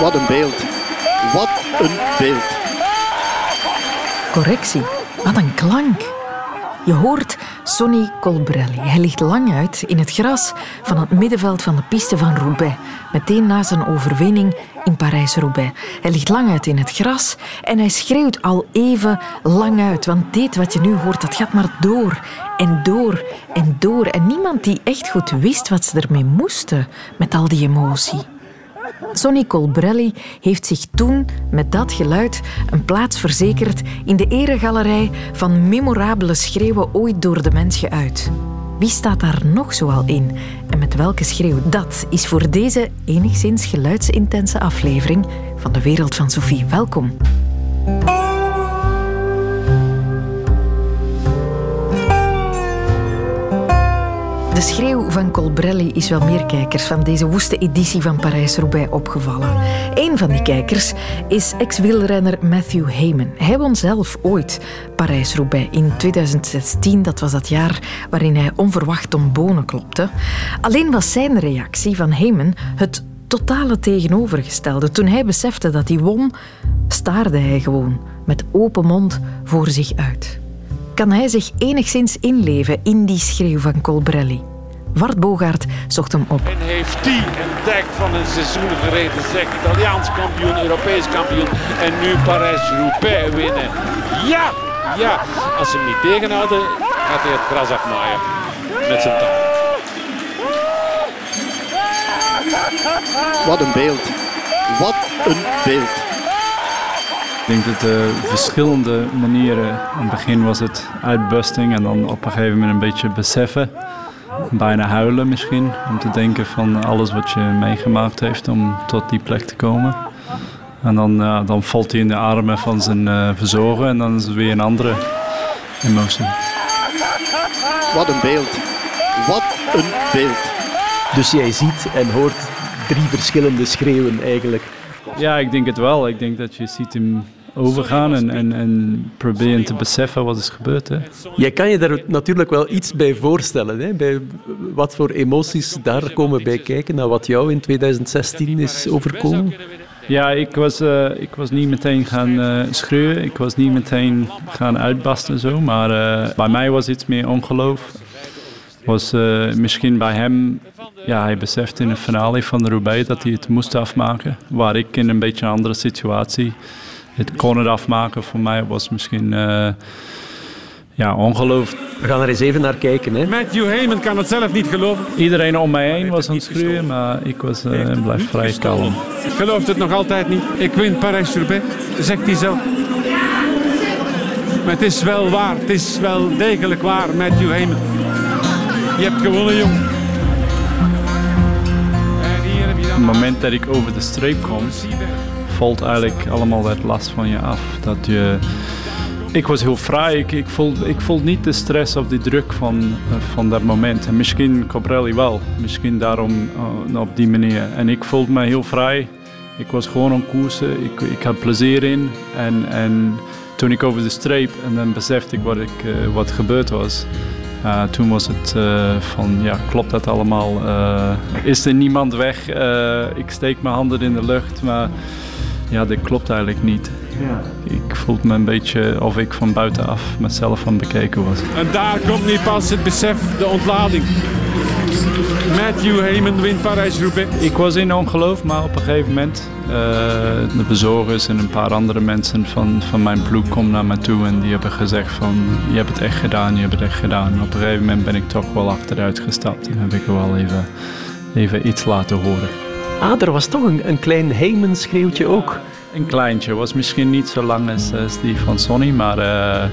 Wat een beeld. Wat een beeld. Correctie. Wat een klank. Je hoort Sonny Colbrelli. Hij ligt lang uit in het gras van het middenveld van de piste van Roubaix. Meteen na zijn overwinning in Parijs-Roubaix. Hij ligt lang uit in het gras en hij schreeuwt al even lang uit. Want dit wat je nu hoort, dat gaat maar door en door en door. En niemand die echt goed wist wat ze ermee moesten met al die emotie. Sonny Colbrelli heeft zich toen met dat geluid een plaats verzekerd in de eregalerij van memorabele schreeuwen ooit door de mens geuit. Wie staat daar nog zoal in en met welke schreeuw? Dat is voor deze enigszins geluidsintense aflevering van de Wereld van Sophie. Welkom. Schreeuw van Colbrelli is wel meer kijkers van deze woeste editie van Parijs-Roubaix opgevallen. Een van die kijkers is ex-wielrenner Matthew Heyman. Hij won zelf ooit Parijs-Roubaix in 2016. Dat was dat jaar waarin hij onverwacht om bonen klopte. Alleen was zijn reactie van Heyman het totale tegenovergestelde. Toen hij besefte dat hij won, staarde hij gewoon met open mond voor zich uit kan hij zich enigszins inleven in die schreeuw van Colbrelli. Wart Bogaert zocht hem op. En heeft die een dek van een seizoen gereden, zeg Italiaans kampioen, Europees kampioen en nu Parijs-Roubaix winnen. Ja, ja. Als ze hem niet tegenhouden, gaat hij het gras afmaaien met zijn tanden. Wat een beeld. Wat een beeld. Ik denk dat er verschillende manieren. In het begin was het uitbusting en dan op een gegeven moment een beetje beseffen. Bijna huilen misschien. Om te denken van alles wat je meegemaakt heeft om tot die plek te komen. En dan, dan valt hij in de armen van zijn uh, verzorger en dan is het weer een andere emotie. Wat een beeld. Wat een beeld. Dus jij ziet en hoort drie verschillende schreeuwen eigenlijk. Ja, ik denk het wel. Ik denk dat je ziet hem overgaan en, en, en proberen te beseffen wat is gebeurd. Hè. Jij kan je daar natuurlijk wel iets bij voorstellen. Hè? Bij wat voor emoties daar komen bij kijken naar wat jou in 2016 is overkomen. Ja, ik was, uh, ik was niet meteen gaan uh, schreeuwen. Ik was niet meteen gaan uitbasten zo. Maar uh, bij mij was iets meer ongeloof was misschien bij hem, ja, hij besefte in de finale van de Roubaix dat hij het moest afmaken. Waar ik in een beetje een andere situatie het kon het afmaken. Voor mij was misschien uh, ja, ongeloof. We gaan er eens even naar kijken. Hè? Matthew Heyman kan het zelf niet geloven. Iedereen om mij heen was aan het schreeuwen, maar ik was, uh, blijf vrij kalm. Gelooft het nog altijd niet. Ik win Parijs-Roubaix, zegt hij zelf. Maar het is wel waar, het is wel degelijk waar, Matthew Heyman. Je hebt gewonnen, jong. Op het moment dat ik over de streep kom, valt eigenlijk allemaal dat last van je af. Dat je, ik was heel vrij. Ik, ik, voelde, ik voelde niet de stress of de druk van, van dat moment. En misschien Cobrelli wel. Misschien daarom uh, op die manier. En ik voelde me heel vrij. Ik was gewoon aan koersen. Ik, ik had plezier in. En, en toen ik over de streep en dan besefte ik wat, ik, uh, wat gebeurd was. Toen was het van, ja, klopt dat allemaal? Uh, is er niemand weg? ik steek mijn handen in de lucht, maar ja, dit klopt eigenlijk niet. Ja. Ik voelde me een beetje of ik van buitenaf mezelf van bekeken was. En daar komt nu pas het besef, de ontlading. Matthew Heyman wint Parijs-Roubaix. Ik was in ongeloof, maar op een gegeven moment... Uh, de bezorgers en een paar andere mensen van, van mijn ploeg komen naar me toe... en die hebben gezegd van, je hebt het echt gedaan, je hebt het echt gedaan. op een gegeven moment ben ik toch wel achteruit gestapt... en heb ik wel even, even iets laten horen. Ah, er was toch een, een klein Heyman-schreeuwtje ook. Een kleintje, was misschien niet zo lang als, als die van Sonny, maar... Uh,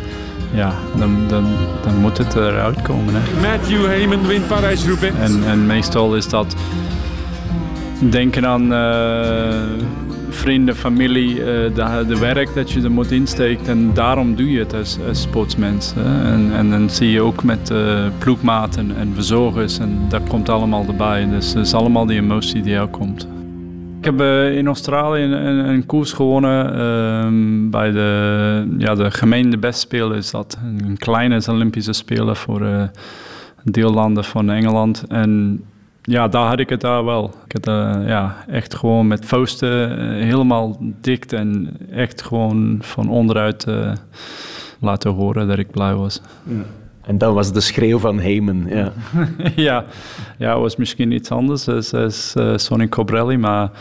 ja, dan, dan, dan moet het eruit komen. Hè. Matthew Heyman wint Parijs-Roubaix. En, en meestal is dat denken aan uh, vrienden, familie, uh, de, de, werk dat je er moet insteken. En daarom doe je het als, als sportsmens. Hè. En, en dan zie je ook met uh, ploegmaten en verzorgers. En dat komt allemaal erbij. Dus het is allemaal die emotie die ook komt. Ik heb in Australië een, een, koers gewonnen uh, bij de, ja, de gemeente bestspelen is dat. Een kleine Olympische Spelen voor uh, deellanden van Engeland. En ja, daar had ik het daar wel. Ik had uh, ja, echt gewoon met vuisten helemaal dikt en echt gewoon van onderuit laten horen dat ik blij was. Ja. En dat was de schreeuw van Heyman, ja. ja, ja, was misschien iets anders als, als Sonny Cobrelli, maar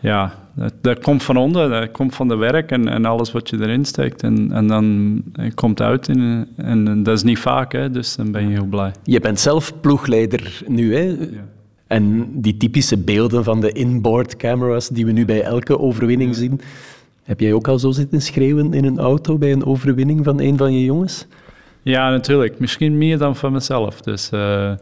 ja, dat, dat, komt van onder, dat komt van de werk en, en alles wat je erin steekt. En, en dan het komt uit en, en, dat is niet vaak, hè, dus dan ben je heel blij. Je bent zelf ploegleider nu, hè? Ja. En die typische beelden van de inboard cameras die we nu bij elke overwinning zien. Heb jij ook al zo zitten schreeuwen in een auto bij een overwinning van een van je jongens? Ja, natuurlijk. Misschien meer dan van mezelf. Dus uh,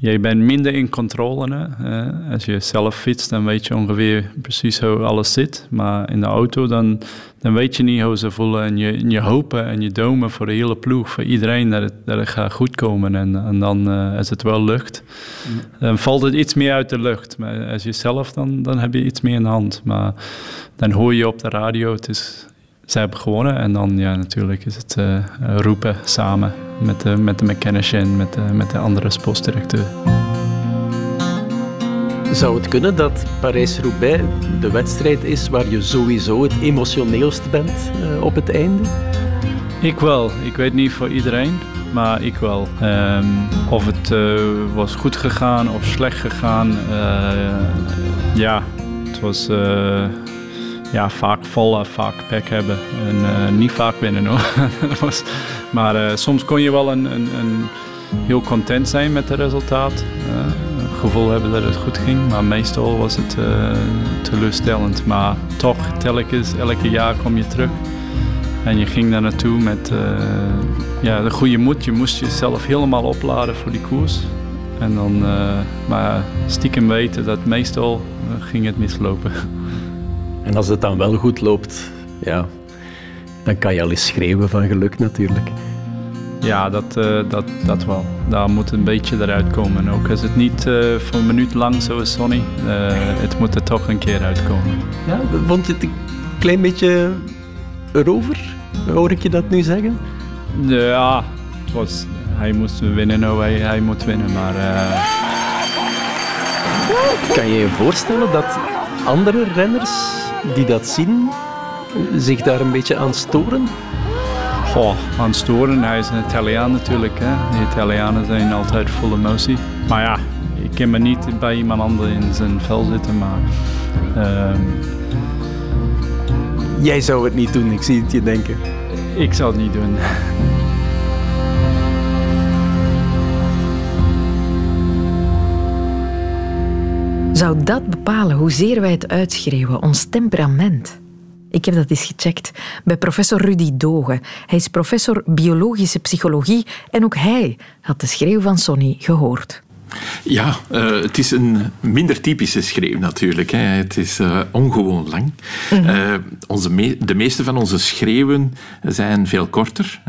je bent minder in controle. Hè? Uh, als je zelf fietst, dan weet je ongeveer precies hoe alles zit. Maar in de auto, dan, dan weet je niet hoe ze voelen. En je, en je hopen en je domen voor de hele ploeg, voor iedereen, dat het, dat het gaat goed komen. En, en dan, uh, als het wel lukt, mm. dan valt het iets meer uit de lucht. Maar als je zelf, dan, dan heb je iets meer in de hand. Maar dan hoor je op de radio, het is zij hebben gewonnen. En dan ja, natuurlijk is het uh, roepen samen met de, met de mechanician, met de, met de andere sportdirecteur. Zou het kunnen dat Parijs-Roubaix de wedstrijd is waar je sowieso het emotioneelst bent uh, op het einde? Ik wel. Ik weet niet voor iedereen, maar ik wel. Um, of het uh, was goed gegaan of slecht gegaan, ja, het was ja, vaak vallen, vaak pek hebben. En uh, niet vaak winnen hoor. maar uh, soms kon je wel een, een, een, heel content zijn met het resultaat. Het gevoel hebben dat het goed ging. Maar meestal was het teleurstellend. Maar toch, telkens, elke jaar kom je terug. En je ging daar naartoe met ja, de goede moed. Je moest jezelf helemaal opladen voor die koers. En dan, maar stiekem weten dat meestal ging het mislopen. En als het dan wel goed loopt, ja, dan kan je al eens schreeuwen van geluk natuurlijk. Ja, dat, uh, dat, dat wel. Daar moet een beetje eruit komen. Ook als het niet uh, voor een minuut lang zo is, Sonny, uh, het moet er toch een keer uitkomen. Ja, vond je het een klein beetje erover? Hoor ik je dat nu zeggen? Ja, het was, hij moest winnen, nou, hij, hij moet winnen, maar... Kan je je voorstellen dat andere renners die dat zien zich daar een beetje aan storen? Goh, aan storen. Hij is een Italiaan natuurlijk. Hè. De Italianen zijn altijd vol emotie. Maar ja, ik kan me niet bij iemand anders in zijn vel zitten. Maar, uh... Jij zou het niet doen, ik zie het je denken. Ik zou het niet doen. Zou dat bepalen hoezeer wij het uitschreeuwen, ons temperament? Ik heb dat eens gecheckt bij professor Rudy Dogen. Hij is professor biologische psychologie en ook hij had de schreeuw van Sonny gehoord. Ja, uh, het is een minder typische schreeuw natuurlijk. Hè. Het is uh, ongewoon lang. Mm -hmm. uh, onze me de meeste van onze schreeuwen zijn veel korter,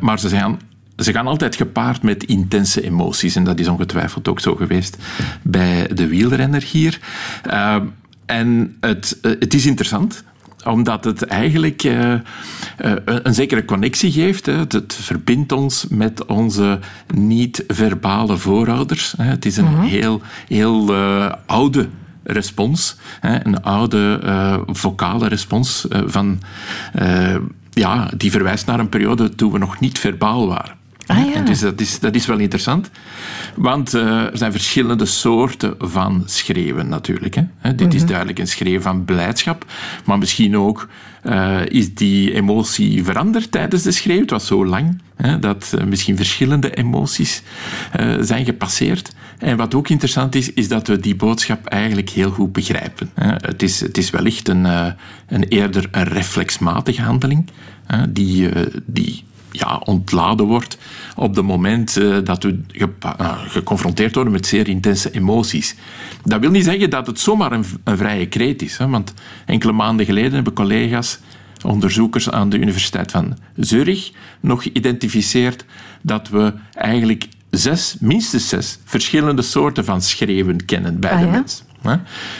maar ze zijn ze gaan altijd gepaard met intense emoties. En dat is ongetwijfeld ook zo geweest bij de wielrenner hier. Uh, en het, uh, het is interessant omdat het eigenlijk uh, uh, een zekere connectie geeft. Hè. Het, het, verbindt ons met onze niet-verbale voorouders. Hè. Het is een mm -hmm. heel, heel uh, oude respons. Hè. Een oude vocale respons van... ja, die verwijst naar een periode toen we nog niet verbaal waren. Ah, ja. dus dat is, dat is wel interessant. Want uh, er zijn verschillende soorten van schreeuwen natuurlijk. Hè. Dit mm -hmm. is mhm. duidelijk een schreeuw van blijdschap. Maar misschien ook uh, is die emotie veranderd tijdens de schreeuw. Het was zo lang hè, dat uh, misschien verschillende emoties zijn gepasseerd. En wat ook interessant is, is dat we die boodschap eigenlijk heel goed begrijpen. Hè. Het, is, het is wellicht een, een eerder een reflexmatige handeling die, die ja, ontladen wordt op het moment uh, dat we ge uh, geconfronteerd worden met zeer intense emoties. Dat wil niet zeggen dat het zomaar een, een vrije kreet is, hè, want enkele maanden geleden hebben collega's, onderzoekers aan de Universiteit van Zurich, nog geïdentificeerd dat we eigenlijk zes, minstens zes verschillende soorten van schreeuwen kennen bij ah, de ja? mens. Hè.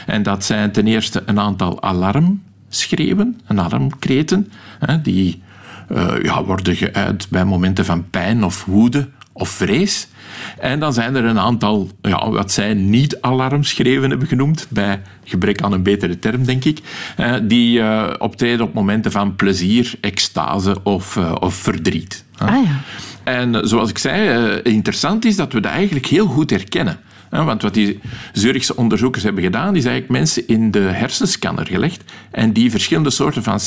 En dat zijn ten eerste een aantal alarmschreeuwen, alarmkreten, hè, die uh, ja, worden geuit bij momenten van pijn of woede of vrees. En dan zijn er een aantal, ja, wat zij niet-alarmschreven hebben genoemd, bij gebrek aan een betere term, denk ik, eh, die uh, optreden op momenten van plezier, extase of, uh, of verdriet. Ah, ja. En zoals ik zei, interessant is dat we dat eigenlijk heel goed herkennen. Want wat die Zurichse onderzoekers hebben gedaan, is eigenlijk mensen in de hersenscanner gelegd en die verschillende soorten van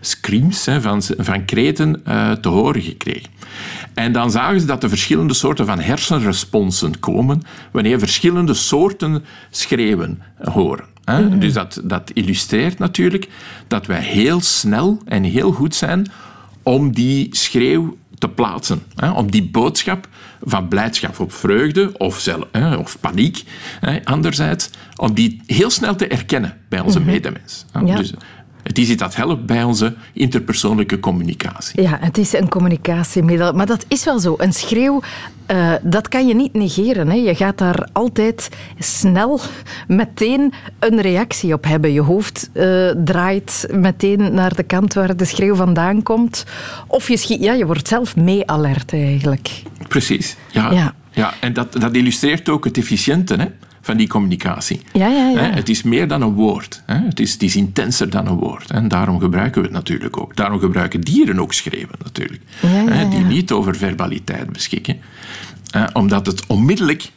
screams, van, van kreten, te horen gekregen. En dan zagen ze dat er verschillende soorten van hersenresponsen komen wanneer verschillende soorten schreeuwen horen. Mhm. Dus dat, dat illustreert natuurlijk dat wij heel snel en heel goed zijn om die schreeuw te plaatsen. Om die boodschap van blijdschap of vreugde of, zelf, of paniek, anderzijds, om die heel snel te erkennen bij onze mhm. medemens. Ja. Dus het is iets dat helpt bij onze interpersoonlijke communicatie. Ja, het is een communicatiemiddel. Maar dat is wel zo. Een schreeuw, uh, dat kan je niet negeren. Hè. Je gaat daar altijd snel meteen een reactie op hebben. Je hoofd uh, draait meteen naar de kant waar de schreeuw vandaan komt. Of je, schiet, ja, je wordt zelf mee alert eigenlijk. Precies, ja. ja. ja en dat, dat illustreert ook het efficiënte. Hè? Van die communicatie. Ja, ja, ja. Het is meer dan een woord. Het is, het is intenser dan een woord. En daarom gebruiken we het natuurlijk ook. Daarom gebruiken dieren ook schreeuwen natuurlijk. Die niet over verbaliteit beschikken. Omdat het onmiddellijk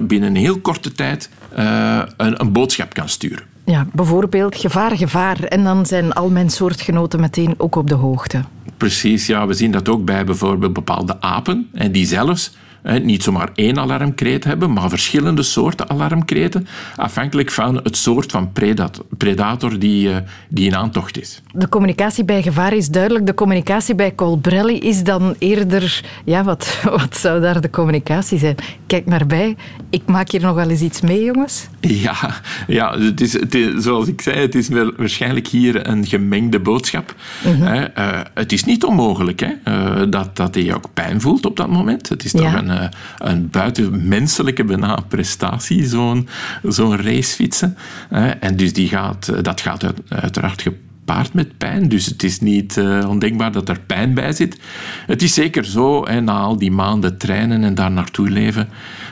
binnen een heel korte tijd eh, een, een boodschap kan sturen. Ja, bijvoorbeeld gevaar, gevaar. En dan zijn al mijn soortgenoten meteen ook op de hoogte. Precies, ja. We zien dat ook bij bijvoorbeeld bepaalde apen. En die zelfs niet zomaar één alarmkreet hebben, maar verschillende soorten alarmkreten, afhankelijk van het soort van predator die, eh, die in aantocht is. De communicatie bij gevaar is duidelijk. De communicatie bij Colbrelli is dan eerder... Ja, wat, wat zou daar de communicatie zijn? Kijk naar bij. Ik maak hier nog wel eens iets mee, jongens. Ja, ja het is, het is zoals ik zei, het is waarschijnlijk hier een gemengde boodschap. Mhm. Eh, het is niet onmogelijk hè, uh, dat, dat hij ook pijn voelt op dat moment. Het is toch een eh, een buitenmenselijke bijna prestatie, zo'n zo'n racefietsen. en dus die gaat, dat gaat uiteraard gepaard met pijn. Dus het is niet uh, ondenkbaar dat er pijn bij zit. Het is zeker zo, hè, na al die maanden trainen en daar naartoe leven,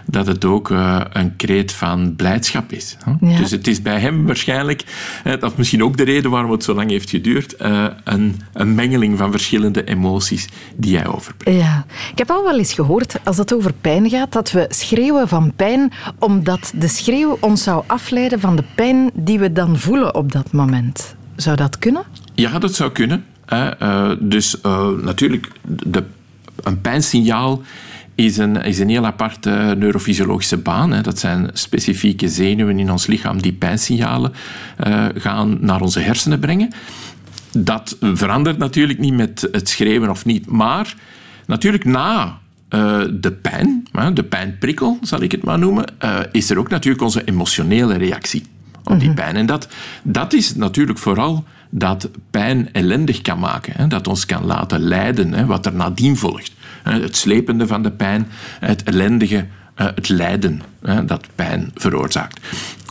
dat het ook uh, een kreet van blijdschap is. Ja. Dus het is bij hem waarschijnlijk, dat is misschien ook de reden waarom het zo lang heeft geduurd, uh, een, een, mengeling van verschillende emoties die hij overbrengt. Ja. Ik heb al wel eens gehoord, als het over pijn gaat, dat we schreeuwen van pijn omdat de schreeuw ons zou afleiden van de pijn die we dan voelen op dat moment. Zou dat kunnen? Ja, dat zou kunnen. Uh, dus uh, natuurlijk, de, een pijnsignaal is een, is een heel aparte neurofysiologische baan. Hè. Dat zijn specifieke zenuwen in ons lichaam die pijnsignalen gaan naar onze hersenen brengen. Dat verandert natuurlijk niet met het schreeuwen of niet, maar natuurlijk na de pijn, de pijnprikkel zal ik het maar noemen, is er ook natuurlijk onze emotionele reactie op die mhm. pijn. En dat, dat is natuurlijk vooral dat pijn ellendig kan maken, hè, dat ons kan laten lijden, hè, wat er nadien volgt. Het slepende van de pijn, het ellendige, eh, het lijden dat pijn veroorzaakt.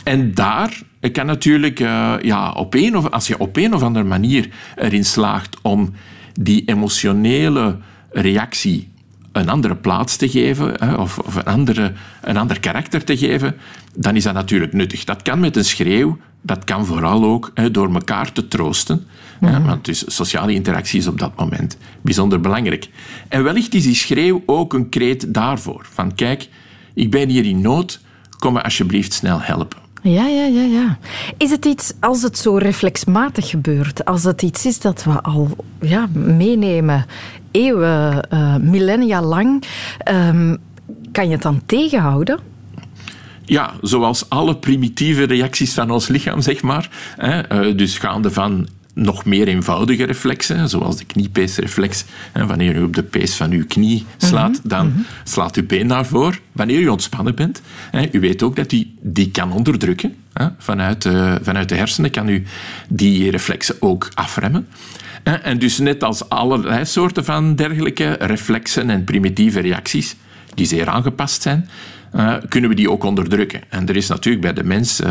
En daar kan natuurlijk, eh, ja, op een of, als je op een of andere manier erin slaagt om die emotionele reactie een andere plaats te geven of, of een, andere, een ander karakter te geven, dan is dat natuurlijk nuttig. Dat kan met een schreeuw, dat kan vooral ook door elkaar te troosten. Mhm. want dus sociale interactie is op dat moment bijzonder belangrijk. En wellicht is die schreeuw ook een kreet daarvoor. Van kijk, ik ben hier in nood, kom me alsjeblieft snel helpen. Ja, ja, ja, ja. Is het iets, als het zo reflexmatig gebeurt, als het iets is dat we al ja, meenemen, eeuwen, uh, millennia lang, um, kan je het dan tegenhouden? Ja, zoals alle primitieve reacties van ons lichaam, zeg maar. Hè, uh, dus gaande van nog meer eenvoudige reflexen, zoals de kniepeesreflex. Wanneer u op de pees van uw knie slaat, mhm, dan mhm. slaat uw been naar voren. Wanneer u ontspannen bent, u weet ook dat u die kan onderdrukken. Vanuit, vanuit de hersenen kan u die reflexen ook afremmen. En dus net als allerlei soorten van dergelijke reflexen en primitieve reacties, die zeer aangepast zijn, uh, kunnen we die ook onderdrukken. En er is natuurlijk bij de mens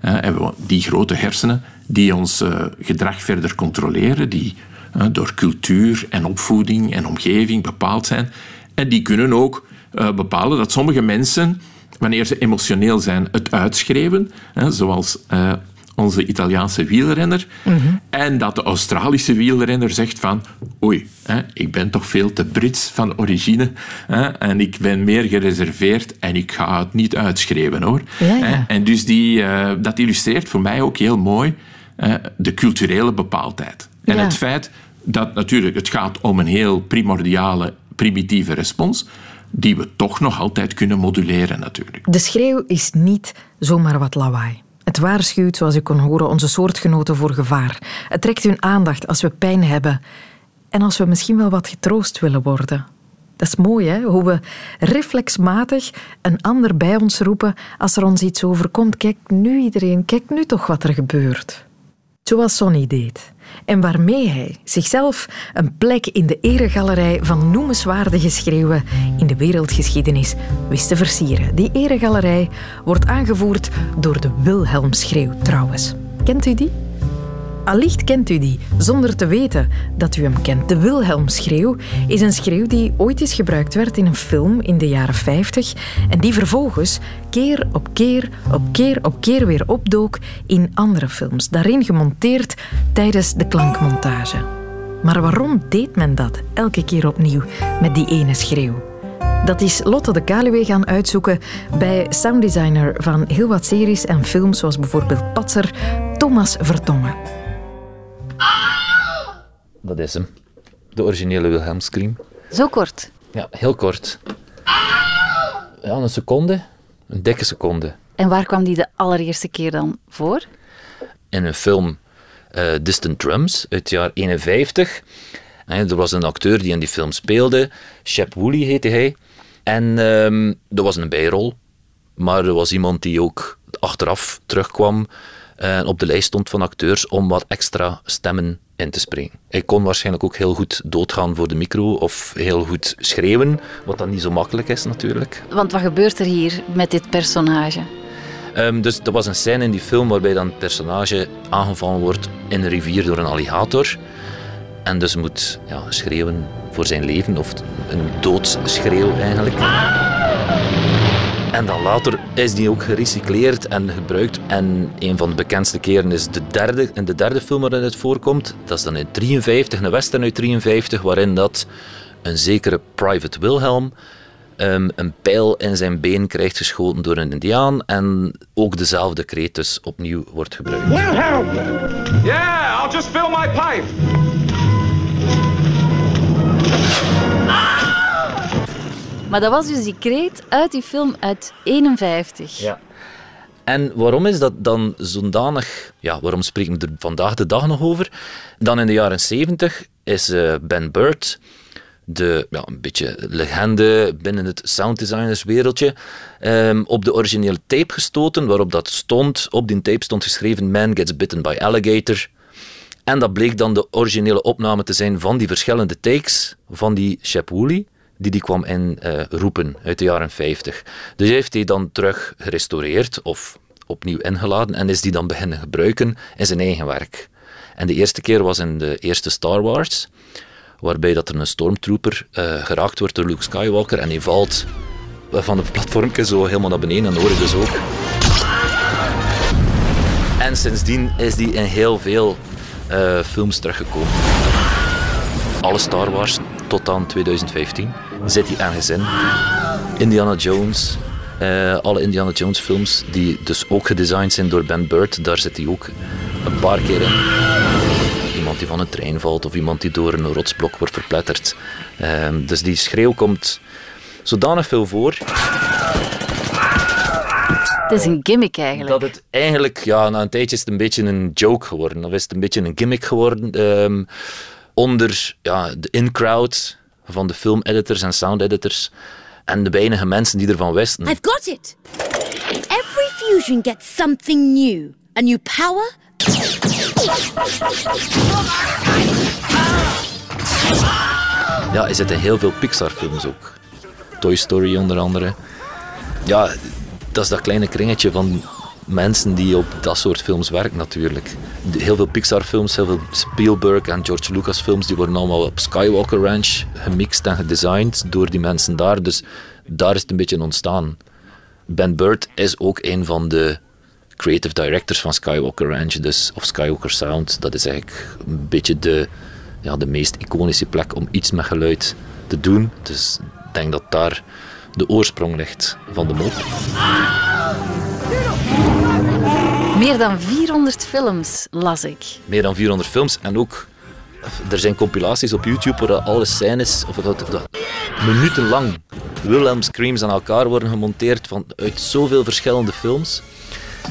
hebben we die grote hersenen die ons gedrag verder controleren, die door cultuur en opvoeding en omgeving bepaald zijn. En die kunnen ook bepalen dat sommige mensen, wanneer ze emotioneel zijn, het uitschreven. Hè, zoals onze Italiaanse wielrenner. En dat de Australische wielrenner zegt van oei, hè, ik ben toch veel te Brits van origine hè, en ik ben meer gereserveerd en ik ga het niet uitschreven hoor. Ja, ja. En dus die, uh, dat illustreert voor mij ook heel mooi uh, de culturele bepaaldheid. En Ja. het feit dat natuurlijk het gaat om een heel primordiale, primitieve respons, die we toch nog altijd kunnen moduleren natuurlijk. De schreeuw is niet zomaar wat lawaai. Het waarschuwt, zoals u kon horen, onze soortgenoten voor gevaar. Het trekt hun aandacht als we pijn hebben en als we misschien wel wat getroost willen worden. Dat is mooi, hè? Hoe we reflexmatig een ander bij ons roepen als er ons iets overkomt. Kijk nu iedereen, kijk nu toch wat er gebeurt. Zoals Sonny deed. En waarmee hij zichzelf een plek in de eregalerij van noemenswaardige schreeuwen in de wereldgeschiedenis wist te versieren. Die eregalerij wordt aangevoerd door de Wilhelmschreeuw trouwens. Kent u die? Allicht kent u die, zonder te weten dat u hem kent. De Wilhelmschreeuw is een schreeuw die ooit eens gebruikt werd in een film in de jaren 50 en die vervolgens keer op keer op keer op keer weer opdook in andere films, daarin gemonteerd tijdens de klankmontage. Maar waarom deed men dat elke keer opnieuw met die ene schreeuw? Dat is Lotte de Kaluwe gaan uitzoeken bij sounddesigner van heel wat series en films, zoals bijvoorbeeld Patser, Thomas Vertongen. Dat is hem. De originele Wilhelm Scream. Zo kort. Ja, heel kort. Ja, een seconde. Een dikke seconde. En waar kwam die de allereerste keer dan voor? In een film eh, Distant Drums uit het jaar 51. En er was een acteur die in die film speelde. Shep Woolley heette hij. En ehm dat was een bijrol. Maar er was iemand die ook achteraf terugkwam en op de lijst stond van acteurs om wat extra stemmen in te spreken. Hij kon waarschijnlijk ook heel goed doodgaan voor de micro of heel goed schreeuwen, wat dan niet zo makkelijk is natuurlijk. Want wat gebeurt er hier met dit personage? Ehm, dus er was een scène in die film waarbij dan het personage aangevallen wordt in een rivier door een alligator. En dus moet ja, schreeuwen voor zijn leven, of een doodsschreeuw eigenlijk. En dan later is die ook gerecycleerd en gebruikt. En een van de bekendste keren is de derde, in de derde film waarin het voorkomt. Dat is dan in 53, een western uit 53, waarin dat een zekere Private Wilhelm ehm, een pijl in zijn been krijgt geschoten door een indiaan. En ook dezelfde kreet dus opnieuw wordt gebruikt. Wilhelm! Yeah, I'll just Maar dat was dus die kreet uit die film uit 51. Ja. En waarom is dat dan zodanig... Ja, waarom spreken we er vandaag de dag nog over? Dan in de jaren 70 is eh, Ben Bird, de ja, een beetje legende binnen het sounddesignerswereldje, ehm, op de originele tape gestoten, waarop dat stond. Op die tape stond geschreven Man gets bitten by alligator. En dat bleek dan de originele opname te zijn van die verschillende takes van die Shep Woolley, die die kwam in eh, roepen uit de jaren 50. Dus heeft hij dan terug gerestaureerd of opnieuw ingeladen en is die dan beginnen gebruiken in zijn eigen werk. En de eerste keer was in de eerste Star Wars, waarbij dat er een stormtrooper eh, geraakt wordt door Luke Skywalker en die valt van het platformje zo helemaal naar beneden en hoor je dus ook. En sindsdien is die in heel veel eh, films teruggekomen. Alle Star Wars tot aan 2015 zit hij ergens in. Indiana Jones, eh, alle Indiana Jones films, die dus ook gedesigned zijn door Ben Bird, daar zit hij ook een paar keer in. Iemand die van een trein valt of iemand die door een rotsblok wordt verpletterd. Ehm, dus die schreeuw komt zodanig veel voor Het is een gimmick eigenlijk. dat het eigenlijk, ja, na een tijdje is het een beetje een joke geworden. Of is het een beetje een gimmick geworden. ehm, onder ja, de in-crowd van de film-editors en sound-editors. En de weinige mensen die ervan wisten. I've got it. Every fusion gets something new. A new power. Ja, er zitten heel veel Pixar-films ook. Toy Story onder andere. Ja, dat is dat kleine kringetje van mensen die op dat soort films werken natuurlijk. Heel veel Pixar-films, heel veel Spielberg en George Lucas-films, die worden allemaal op Skywalker Ranch gemixt en gedesigned door die mensen daar. Dus daar is het een beetje ontstaan. Ben Bird is ook een van de creative directors van Skywalker Ranch, dus, of Skywalker Sound. Dat is eigenlijk een beetje de, ja, de meest iconische plek om iets met geluid te doen. Dus ik denk dat daar de oorsprong ligt van de mop. Meer dan 400 films las ik. Meer dan 400 films en ook er zijn compilaties op YouTube waar alle scènes, of dat, dat minutenlang Wilhelm screams aan elkaar worden gemonteerd van, uit zoveel verschillende films.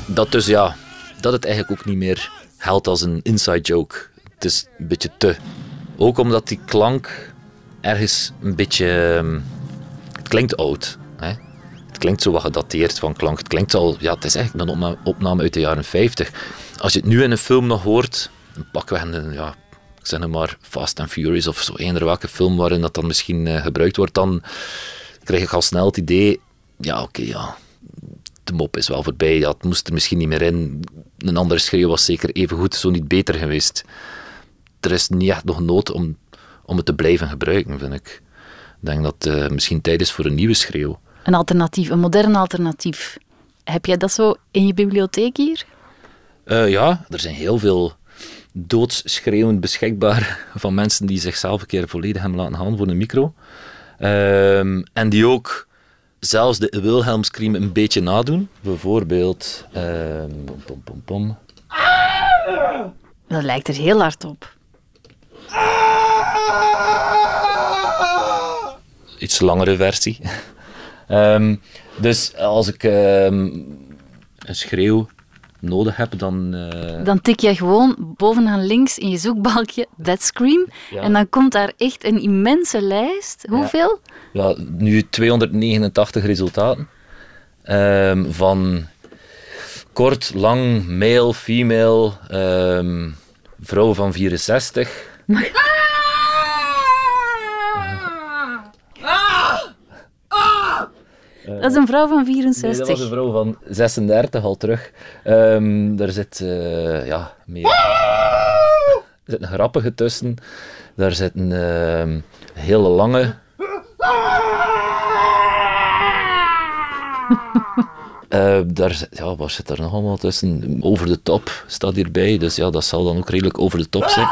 Dat dus ja, dat het eigenlijk ook niet meer geldt als een inside joke. Het is een beetje te. Ook omdat die klank ergens een beetje. ehm, Het klinkt oud. Het klinkt zo wat gedateerd van klank. Het klinkt al. Ja, het is eigenlijk een opname, uit de jaren 50. Als je het nu in een film nog hoort, dan we een. Ja, ik zeg maar Fast and Furious of zo eender welke film waarin dat dan misschien eh, gebruikt wordt, dan krijg ik al snel het idee. Ja, oké, ja. De mop is wel voorbij. Ja, het moest er misschien niet meer in. Een andere schreeuw was zeker even goed, zo niet beter geweest er is niet echt nog nood om, om het te blijven gebruiken, vind ik. Ik denk dat het misschien tijd is voor een nieuwe schreeuw. Een alternatief, een modern alternatief. Heb jij dat zo in je bibliotheek hier? Eh, ja, er zijn heel veel doodsschreeuwen beschikbaar van mensen die zichzelf een keer volledig hebben laten gaan voor een micro. Ehm, en die ook zelfs de Wilhelm Scream een beetje nadoen. Bijvoorbeeld... ehm, pom, pom, pom, pom. Dat lijkt er heel hard op. iets langere versie. Ehm, dus als ik ehm, een schreeuw nodig heb, dan... eh, Dan tik je gewoon bovenaan links in je zoekbalkje That Scream. Ja. En dan komt daar echt een immense lijst. Hoeveel? ja, nu 289 resultaten. Ehm, van kort, lang, male, female, ehm, vrouw van 64. Dat is een vrouw van Nee, 64. dat was een vrouw van 36 al terug. Ehm daar zit eh, ja, meer. Er zitten grappige tussen. Daar zitten ehm, hele lange. Eh, daar, zit- ja, wat zit er nog allemaal tussen? Over de top staat hierbij, dus ja, dat zal dan ook redelijk over de top zijn.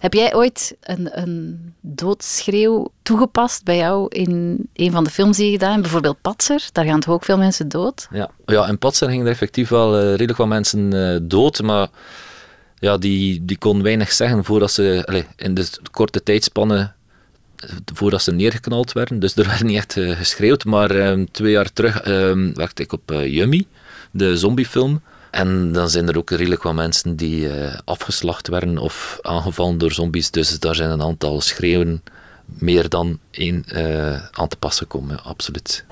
Heb jij ooit een, een doodschreeuw toegepast bij jou in een van de films die je gedaan hebt? Bijvoorbeeld Patser, daar gaan toch ook veel mensen dood? Ja, ja in Patser gingen er effectief wel eh, redelijk wat mensen eh, dood, maar ja, die, die kon weinig zeggen voordat ze, allee, in de korte tijdspanne eh, voordat ze neergeknald werden. Dus er werd niet echt geschreeuwd, maar eh, twee jaar terug eh, werkte ik op eh, Yummy, de zombiefilm. En dan zijn er ook redelijk wat mensen die eh, afgeslacht werden of aangevallen door zombies. Dus daar zijn een aantal schreeuwen meer dan één eh, aan te passen komen, ja, absoluut.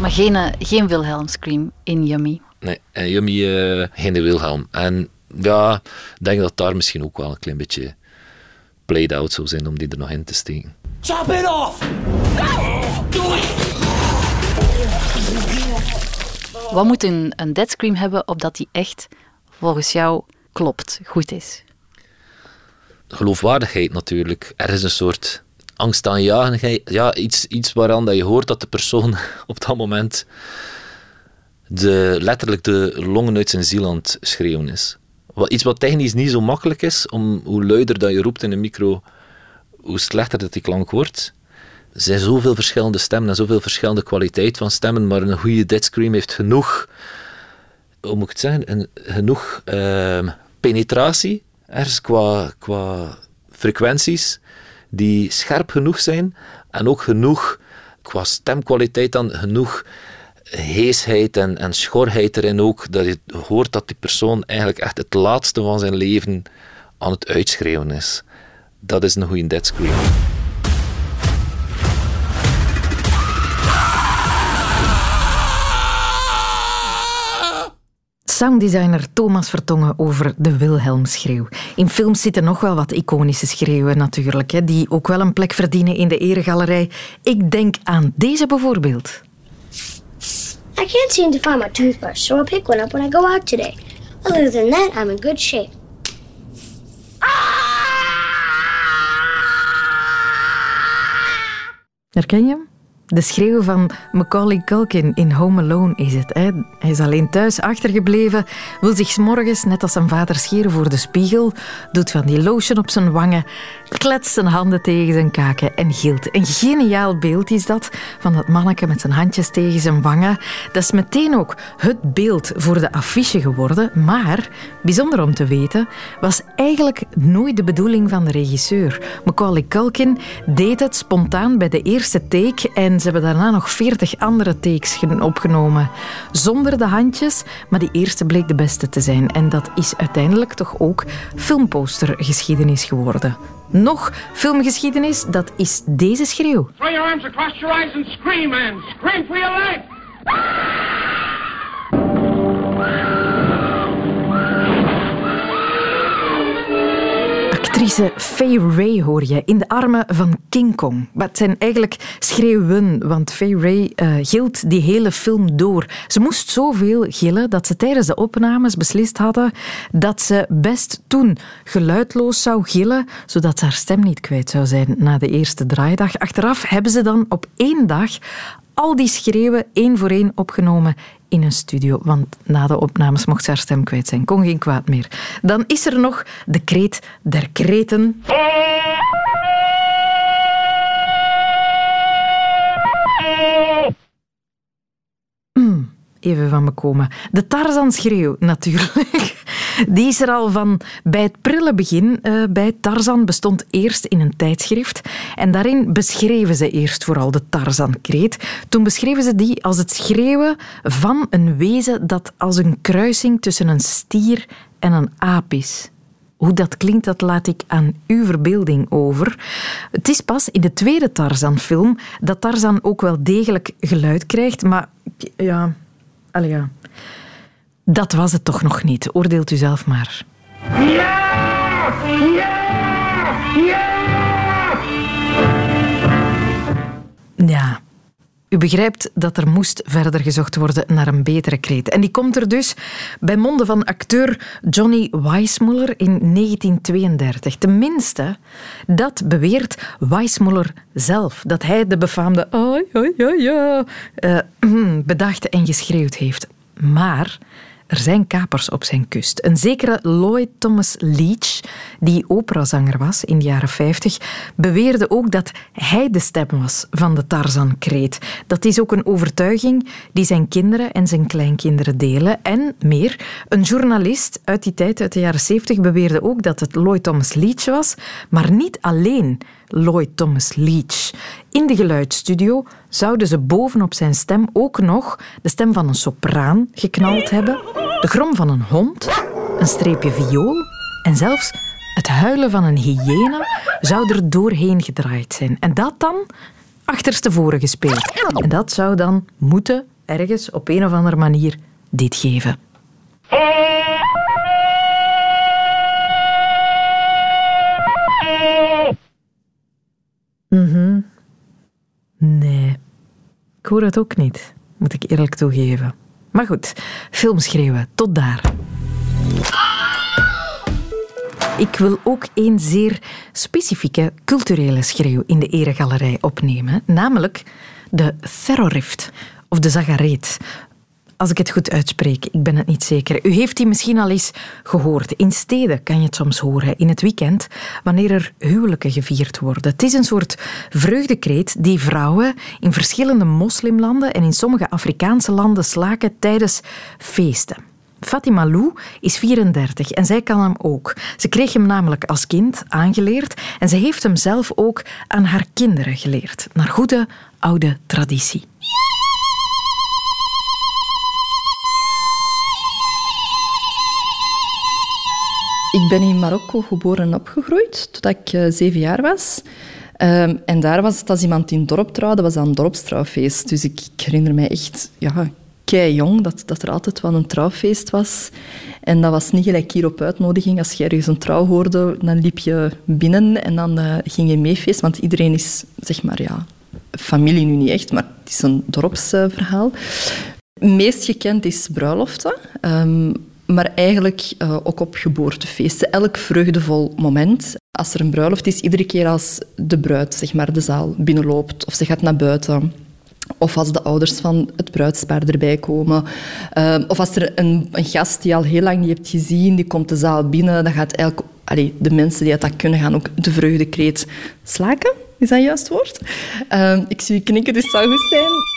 Maar geen, eh, geen Wilhelm Scream in Yummy. Nee, en Yummy eh geen Wilhelm. En ja, ik denk dat daar misschien ook wel een klein beetje played out zou zijn om die er nog in te steken. Chop it off! Wat moet een, een Dead Scream hebben opdat die echt volgens jou klopt, goed is? Geloofwaardigheid natuurlijk. Er is een soort angstaanjagendheid. Ja, iets, iets waaraan dat je hoort dat de persoon op dat moment de, letterlijk de longen uit zijn ziel aan het schreeuwen is. Wat, iets wat technisch niet zo makkelijk is, om hoe luider dat je roept in een micro, hoe slechter dat die klank wordt. Er zijn zoveel verschillende stemmen en zoveel verschillende kwaliteit van stemmen, maar een goede dead scream heeft genoeg, hoe moet ik zeggen, een, genoeg ehm, penetratie, ergens qua, qua frequenties, die scherp genoeg zijn en ook genoeg, qua stemkwaliteit dan, genoeg heesheid en, en schorheid erin ook, dat je hoort dat die persoon eigenlijk echt het laatste van zijn leven aan het uitschreeuwen is. Dat is een goede dead scream. sounddesigner Thomas Vertongen over de Wilhelmschreeuw. In films zitten nog wel wat iconische schreeuwen natuurlijk, hè, die ook wel een plek verdienen in de eregalerij. Ik denk aan deze bijvoorbeeld. I can't seem to find my toothbrush, so I'll pick one up when I go out today. Other than that, I'm in good shape. Herken je hem? De schreeuw van Macaulay Culkin in Home Alone is het. Hè? Hij is alleen thuis achtergebleven, wil zich morgens net als zijn vader scheren voor de spiegel, doet van die lotion op zijn wangen, kletst zijn handen tegen zijn kaken en gilt. Een geniaal beeld is dat, van dat manneke met zijn handjes tegen zijn wangen. Dat is meteen ook het beeld voor de affiche geworden, maar, bijzonder om te weten, was eigenlijk nooit de bedoeling van de regisseur. Macaulay Culkin deed het spontaan bij de eerste take en ze hebben daarna nog veertig andere takes opgenomen. Zonder de handjes, maar die eerste bleek de beste te zijn. En dat is uiteindelijk toch ook filmpostergeschiedenis geworden. Nog filmgeschiedenis, dat is deze schreeuw. Arms your eyes scream, man. Scream for your life. Actrice Fay Ray hoor je in de armen van King Kong. Maar het zijn eigenlijk schreeuwen, want Fay Ray uh, gilt die hele film door. Ze moest zoveel gillen dat ze tijdens de opnames beslist hadden dat ze best toen geluidloos zou gillen, zodat ze haar stem niet kwijt zou zijn na de eerste draaidag. Achteraf hebben ze dan op één dag al die schreeuwen één voor één opgenomen in een studio. Want na de opnames mocht ze haar stem kwijt zijn. Kon geen kwaad meer. Dan is er nog de kreet der kreten. Hmm, even van me komen. De Tarzan-schreeuw, natuurlijk. Die is er al van bij het prille begin. Uh, bij Tarzan bestond eerst in een tijdschrift. En daarin beschreven ze eerst vooral de Tarzan-kreet. Toen beschreven ze die als het schreeuwen van een wezen dat als een kruising tussen een stier en een aap is. Hoe dat klinkt, dat laat ik aan uw verbeelding over. Het is pas in de tweede Tarzan-film dat Tarzan ook wel degelijk geluid krijgt, maar ja... Allee, ja. Dat was het toch nog niet. Oordeelt u zelf maar. Ja! Ja! Ja! Ja. U begrijpt dat er moest verder gezocht worden naar een betere kreet. En die komt er dus bij monden van acteur Johnny Weissmuller in 1932. Tenminste, dat beweert Weissmuller zelf. Dat hij de befaamde ja, ja, ja, uh, bedacht en geschreeuwd heeft. Maar er zijn kapers op zijn kust. Een zekere Lloyd Thomas Leach, die operazanger was in de jaren 50, beweerde ook dat hij de stem was van de Tarzan-kreet. Dat is ook een overtuiging die zijn kinderen en zijn kleinkinderen delen. En meer, een journalist uit die tijd, uit de jaren 70, beweerde ook dat het Lloyd Thomas Leach was, maar niet alleen. Lloyd Thomas Leach. In de geluidsstudio zouden ze bovenop zijn stem ook nog de stem van een sopraan geknald hebben, de grom van een hond, een streepje viool en zelfs het huilen van een hyena zou er doorheen gedraaid zijn. En dat dan achterstevoren gespeeld. En dat zou dan moeten ergens op een of andere manier dit geven. Mhm. Nee, ik hoor het ook niet, moet ik eerlijk toegeven. Maar goed, filmschreeuwen, tot daar. Ik wil ook een zeer specifieke culturele schreeuw in de eregalerij opnemen, namelijk de Therrorift of de Zagareet als ik het goed uitspreek. Ik ben het niet zeker. U heeft die misschien al eens gehoord. In steden kan je het soms horen, in het weekend, wanneer er huwelijken gevierd worden. Het is een soort vreugdekreet die vrouwen in verschillende moslimlanden en in sommige Afrikaanse landen slaken tijdens feesten. Fatima Lou is 34 en zij kan hem ook. Ze kreeg hem namelijk als kind aangeleerd en ze heeft hem zelf ook aan haar kinderen geleerd, naar goede oude traditie. Ik ben in Marokko geboren en opgegroeid, totdat ik uh, zeven jaar was. Um, en daar was het als iemand in het dorp trouwde, was dat een dorpstrouwfeest. Dus ik, herinner mij echt ja, kei jong, dat, dat er altijd wel een trouwfeest was. En dat was niet gelijk hier op uitnodiging. Als je ergens een trouw hoorde, dan liep je binnen en dan uh, ging je meefeest. Want iedereen is, zeg maar, ja, familie nu niet echt, maar het is een dorpsverhaal. meest gekend is bruiloften. Um, maar eigenlijk uh, ook op geboortefeesten. Elk vreugdevol moment. Als er een bruiloft is, iedere keer als de bruid zeg maar, de zaal binnenloopt of ze gaat naar buiten. Of als de ouders van het bruidspaar erbij komen. Uh, of als er een, een, gast die je al heel lang niet hebt gezien, die komt de zaal binnen, dan gaat eigenlijk... De mensen die dat kunnen, gaan ook de vreugdekreet slaken. Is dat juist woord? Uh, ik zie je knikken, dus het zou goed zijn.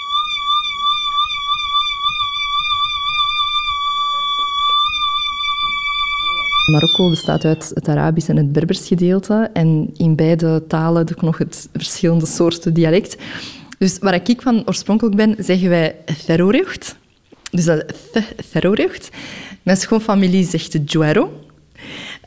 Marokko bestaat uit het Arabisch en het Berbers gedeelte. En in beide talen ook nog het verschillende soorten dialect. Dus waar ik van oorspronkelijk ben, zeggen wij ferrorecht. Dus dat. Mijn schoonfamilie zegt juero.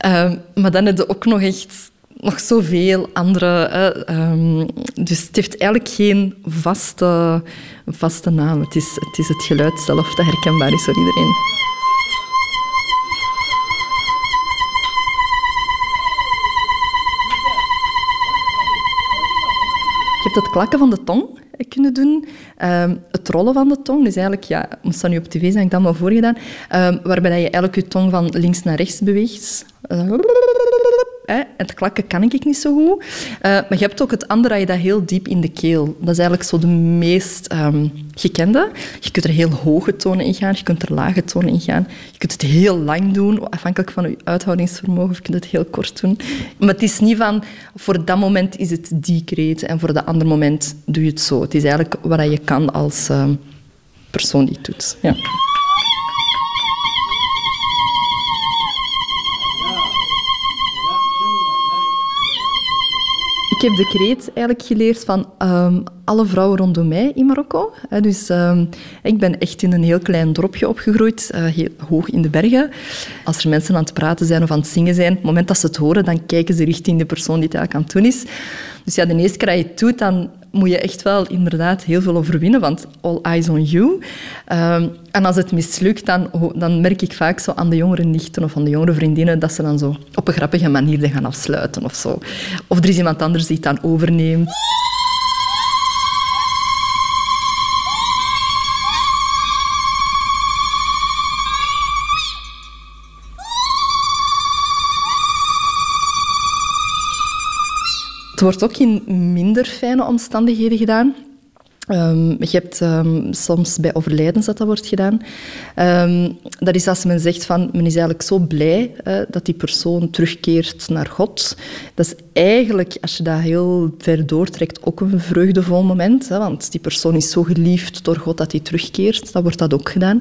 Uh, maar dan heb je ook nog echt nog zoveel andere. Uh, dus het heeft eigenlijk geen vaste, vaste naam. Het is, het is het geluid zelf dat herkenbaar is voor iedereen. Je hebt het klakken van de tong kunnen doen. Um, het rollen van de tong, dus eigenlijk, ja, moest dat nu op tv zijn, ik dat maar voorgedaan, um, waarbij je eigenlijk je tong van links naar rechts beweegt. Eh, het klakken kan ik niet zo goed. Uh, maar je hebt ook het andere, dat je dat heel diep in de keel. Dat is eigenlijk zo de meest um, gekende. Je kunt er heel hoge tonen in gaan, je kunt er lage tonen in gaan. Je kunt het heel lang doen, afhankelijk van je uithoudingsvermogen, of je kunt het heel kort doen. Maar het is niet van, voor dat moment is het die kreet en voor dat andere moment doe je het zo. Het is eigenlijk wat je kan als um, persoon die het doet. Ja. Ik heb de kreet eigenlijk geleerd van um, alle vrouwen rondom mij in Marokko. Dus um, ik ben echt in een heel klein dorpje opgegroeid, uh, heel hoog in de bergen. Als er mensen aan het praten zijn of aan het zingen zijn, op het moment dat ze het horen, dan kijken ze richting de persoon die het aan het doen is. Dus ja, de eerste keer dat je het doet, dan moet je echt wel inderdaad heel veel overwinnen, want all eyes on you. Um, en als het mislukt, dan, dan merk ik vaak zo aan de jongere nichten of aan de jongere vriendinnen dat ze dan zo op een grappige manier gaan afsluiten of zo. Of er is iemand anders die het dan overneemt. Wordt ook in minder fijne omstandigheden gedaan. Um, je hebt um, soms bij overlijdens dat dat wordt gedaan. Um, dat is als men zegt van, men is eigenlijk zo blij uh, dat die persoon terugkeert naar God. Dat is eigenlijk, als je dat heel ver doortrekt, ook een vreugdevol moment. Hè, want die persoon is zo geliefd door God dat hij terugkeert. Dat wordt dat ook gedaan.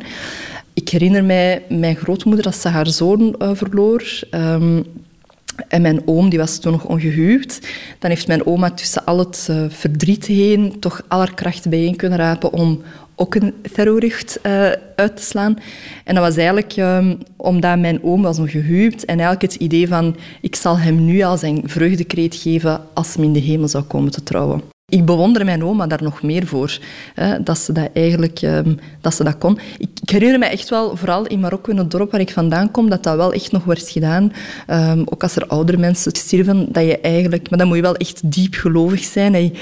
Ik herinner mij mijn grootmoeder als ze haar zoon uh, verloor. En mijn oom die was toen nog ongehuwd. Dan heeft mijn oma tussen al het uh, verdriet heen toch aller krachten bijeen kunnen rapen om ook een terrorrucht uh, uit te slaan. En dat was eigenlijk um, omdat mijn oom was ongehuwd en eigenlijk het idee van ik zal hem nu al zijn vreugdekreet geven als hij in de hemel zou komen te trouwen ik bewonder mijn oma daar nog meer voor. Hè, dat ze dat eigenlijk um, dat ze dat kon. Ik, ik, herinner me echt wel, vooral in Marokko, in het dorp waar ik vandaan kom, dat dat wel echt nog werd gedaan. Um, ook als er oudere mensen sterven, dat je eigenlijk... Maar dan moet je wel echt diep gelovig zijn. En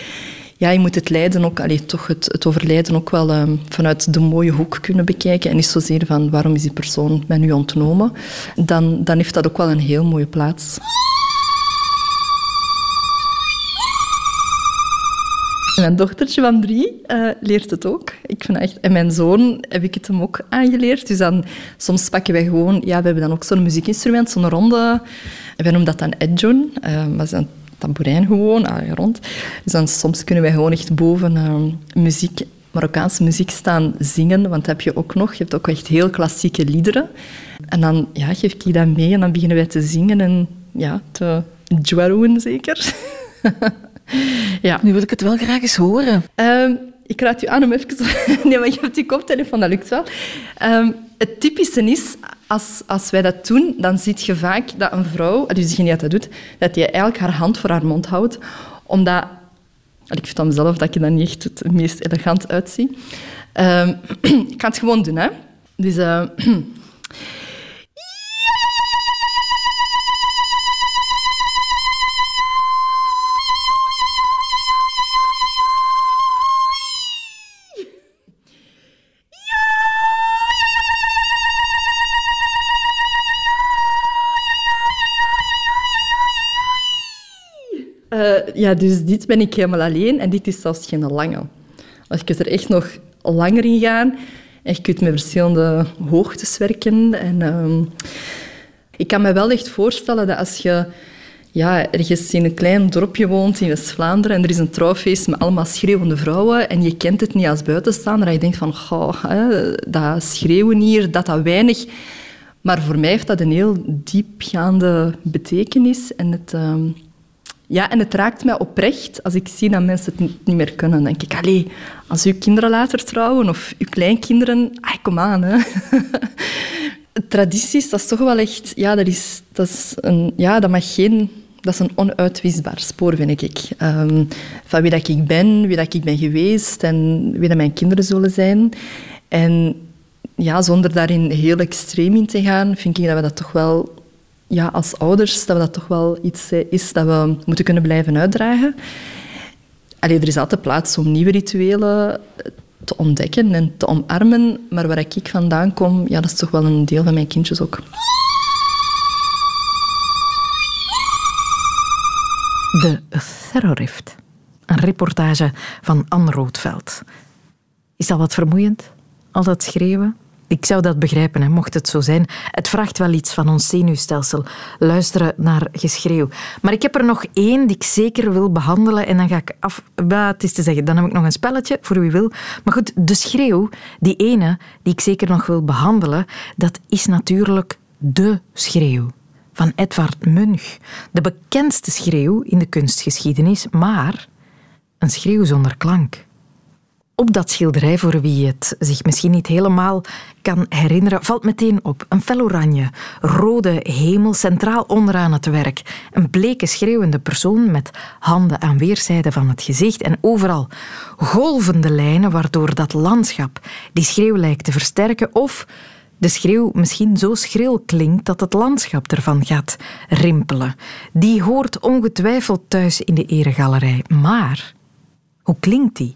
ja, je moet het lijden ook, allee, toch het, het overlijden ook wel um, vanuit de mooie hoek kunnen bekijken. En niet zozeer van waarom is die persoon mij nu ontnomen. Dan, dan heeft dat ook wel een heel mooie plaats. Mijn dochtertje van drie uh, leert het ook. Ik vind echt, en mijn zoon heb ik het hem ook aangeleerd. Dus dan, soms pakken wij gewoon... Ja, we hebben dan ook zo'n muziekinstrument, zo'n ronde... Wij noemen dat dan edjon. Uh, maar is een tamboerijn gewoon, uh, rond. Dus dan soms kunnen wij gewoon echt boven uh, muziek, Marokkaanse muziek staan zingen. Want dat heb je ook nog. Je hebt ook echt heel klassieke liederen. En dan ja, geef ik dat mee en dan beginnen wij te zingen en ja, te dwarroen zeker. Ja. Nu wil ik het wel graag eens horen. Um, ik raad u aan om even... nee, maar je hebt die koptelefoon, dat lukt wel. Um, het typische is, als, als wij dat doen, dan zie je vaak dat een vrouw, dus diegene die dat doet, dat die eigenlijk haar hand voor haar mond houdt, omdat... Ik vind dan zelf dat je dat niet echt het meest elegant uitziet. Ehm, ik ga het gewoon doen, hè. Dus... Uh, ja, dus dit ben ik helemaal alleen en dit is zelfs geen lange. Als je er echt nog langer in gaan en je kunt met verschillende hoogtes werken. En, uh, ik kan me wel echt voorstellen dat als je ja, ergens in een klein dorpje woont in West-Vlaanderen en er is een trouwfeest met allemaal schreeuwende vrouwen en je kent het niet als buitenstaander, dat je denkt van, goh, dat schreeuwen hier, dat dat weinig... Maar voor mij heeft dat een heel diepgaande betekenis en het... Uh, ja, en het raakt mij oprecht als ik zie dat mensen het niet meer kunnen. Dan denk ik, allee, als uw kinderen later trouwen of uw kleinkinderen, ah, kom aan. Hè. Tradities, dat is toch wel echt... Ja, dat, is, dat, is een, ja, dat mag geen... Dat is een onuitwisbaar spoor, vind ik. Um, van wie dat ik ben, wie dat ik ben geweest en wie dat mijn kinderen zullen zijn. En ja, zonder daarin heel extreem in te gaan, vind ik dat we dat toch wel ja, als ouders dat we dat toch wel iets eh, is dat we moeten kunnen blijven uitdragen. Allee, er is altijd plaats om nieuwe rituelen te ontdekken en te omarmen, maar waar ik vandaan kom, ja, dat is toch wel een deel van mijn kindjes ook. De Terrorift. Een reportage van Anne Roodveld. Is dat wat vermoeiend? Al dat schreeuwen? Ik zou dat begrijpen, hè, mocht het zo zijn. Het vraagt wel iets van ons zenuwstelsel. Luisteren naar geschreeuw. Maar ik heb er nog één die ik zeker wil behandelen. En dan ga ik af. Wat is te zeggen? Dan heb ik nog een spelletje voor wie wil. Maar goed, de schreeuw, die ene die ik zeker nog wil behandelen, dat is natuurlijk de schreeuw van Edvard Munch. De bekendste schreeuw in de kunstgeschiedenis, maar een schreeuw zonder klank op dat schilderij, voor wie het zich misschien niet helemaal kan herinneren, valt meteen op een fel oranje, rode hemel centraal onderaan het werk. Een bleke schreeuwende persoon met handen aan weerszijden van het gezicht en overal golvende lijnen waardoor dat landschap die schreeuw lijkt te versterken of de schreeuw misschien zo schril klinkt dat het landschap ervan gaat rimpelen. Die hoort ongetwijfeld thuis in de eregalerij. Maar hoe klinkt die?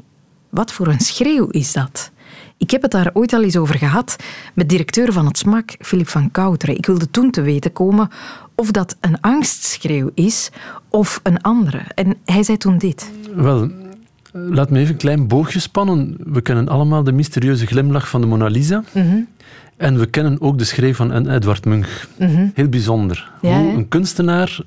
Wat voor een schreeuw is dat? Ik heb het daar ooit al eens over gehad met directeur van het SMAK, Filip van Kouteren. Ik wilde toen te weten komen of dat een angstschreeuw is of een andere. En hij zei toen dit. Wel, laat me even een klein boogje spannen. We kennen allemaal de mysterieuze glimlach van de Mona Lisa. Mhm. En we kennen ook de schreeuw van Edward Munch. Mhm. Heel bijzonder. Hoe een kunstenaar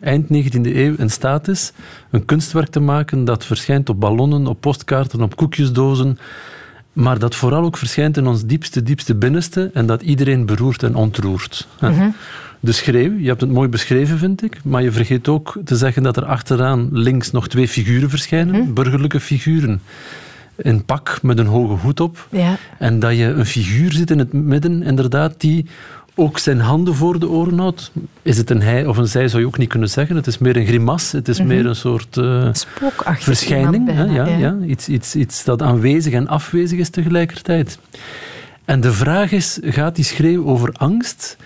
eind 19e eeuw in staat is een kunstwerk te maken dat verschijnt op ballonnen, op postkaarten, op koekjesdozen, maar dat vooral ook verschijnt in ons diepste, diepste binnenste en dat iedereen beroert en ontroert. Mhm. De schreeuw, je hebt het mooi beschreven, vind ik, maar je vergeet ook te zeggen dat er achteraan links nog twee figuren verschijnen, mhm. burgerlijke figuren een pak met een hoge hoed op. Ja. En dat je een figuur zit in het midden, inderdaad, die ook zijn handen voor de oren houdt. Is het een hij of een zij, zou je ook niet kunnen zeggen. Het is meer een grimas, het is mhm. meer een soort uh, verschijning. hè? Ja, ja. Iets, iets, iets dat aanwezig en afwezig is tegelijkertijd. En de vraag is, gaat die schreeuw over angst?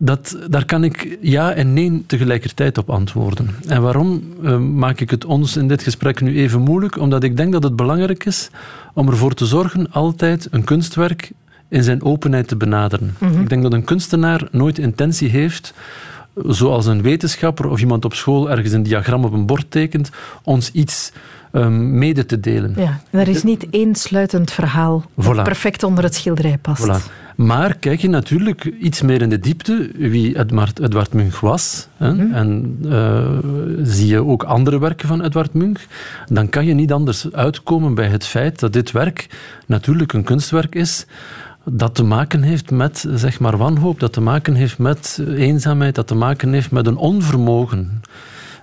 Dat, daar kan ik ja en nee tegelijkertijd op antwoorden. En waarom uh, maak ik het ons in dit gesprek nu even moeilijk? Omdat ik denk dat het belangrijk is om ervoor te zorgen altijd een kunstwerk in zijn openheid te benaderen. Mhm. Ik denk dat een kunstenaar nooit intentie heeft zoals een wetenschapper of iemand op school ergens een diagram op een bord tekent, ons iets um, mede te delen. Ja, er is niet één sluitend verhaal dat perfect onder het schilderij past. Voilà. Maar kijk je natuurlijk iets meer in de diepte wie Edward, Edward Munch was, hè, mhm. en uh, zie je ook andere werken van Edward Munch, dan kan je niet anders uitkomen bij het feit dat dit werk natuurlijk een kunstwerk is dat te maken heeft met zeg maar, wanhoop, dat te maken heeft met eenzaamheid, dat te maken heeft met een onvermogen.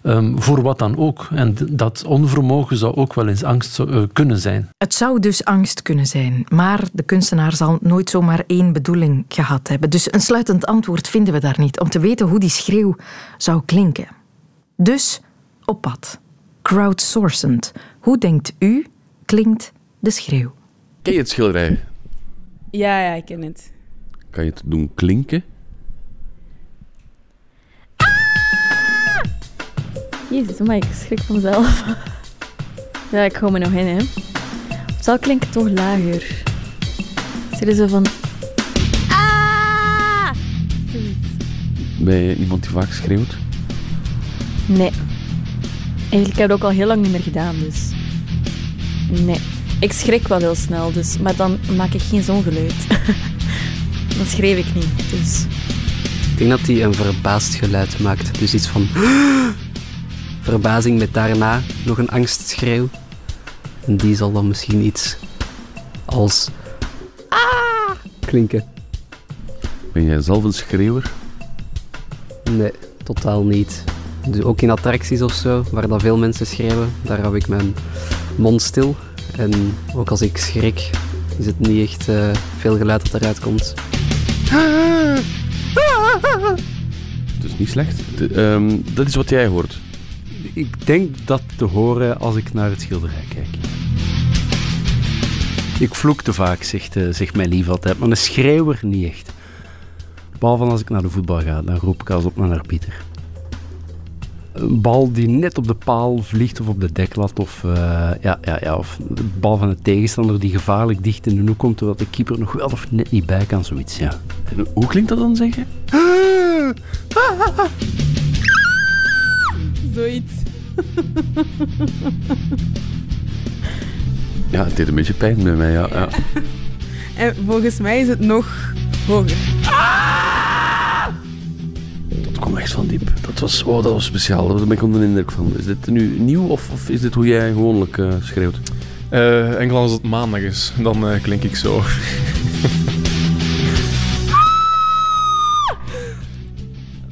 Um, voor wat dan ook. En dat onvermogen zou ook wel eens angst uh, kunnen zijn. Het zou dus angst kunnen zijn, maar de kunstenaar zal nooit zomaar één bedoeling gehad hebben. Dus een sluitend antwoord vinden we daar niet, om te weten hoe die schreeuw zou klinken. Dus op pad. Crowdsourcend. Hoe denkt u klinkt de schreeuw? Ken je het schilderij? Ja, ja, ik ken het. Kan je het doen klinken? Jezus, maar ik schrik van mezelf. ja, ik hou me nog in, hè. Het zal klinken toch lager. Zit er zo van... Ah! Ben je iemand die vaak schreeuwt? Nee. Eigenlijk heb ik het ook al heel lang niet meer gedaan, dus... Nee. Ik schrik wel heel snel, dus... Maar dan maak ik geen zo'n geluid. dan schreef ik niet, dus... Ik denk dat hij een verbaasd geluid maakt. Dus iets van... Verbazing met daarna nog een angstschreeuw. En die zal dan misschien iets als... Ah! klinken. Ben jij zelf een schreeuwer? Nee, totaal niet. Dus ook in attracties of zo, waar dat veel mensen schreeuwen, daar hou ik mijn mond stil. En ook als ik schrik, is het niet echt uh, veel geluid dat eruit komt. Het is niet slecht. De, um, dat is wat jij hoort. Ik denk dat te horen als ik naar het schilderij kijk. Ik vloek te vaak, zegt, uh, zegt mijn lief altijd, maar een schreeuwer niet echt. Behalve als ik naar de voetbal ga, dan roep ik als op naar Pieter. Een bal die net op de paal vliegt of op de deklat, of, uh, ja, ja, ja, of de bal van de tegenstander die gevaarlijk dicht in de hoek komt, terwijl de keeper nog wel of net niet bij kan, zoiets, ja. En hoe klinkt dat dan, zeg je? Zoiets. ja, het deed een beetje pijn bij mij, ja. ja. En volgens mij is het nog hoger. Dat kwam echt van diep. Dat was, oh, dat was speciaal. Daar ben ik onder de indruk van. Is dit nu nieuw of, of is dit hoe jij gewoonlijk uh, schreeuwt? Uh, enkel als het maandag is, dan uh, klink ik zo.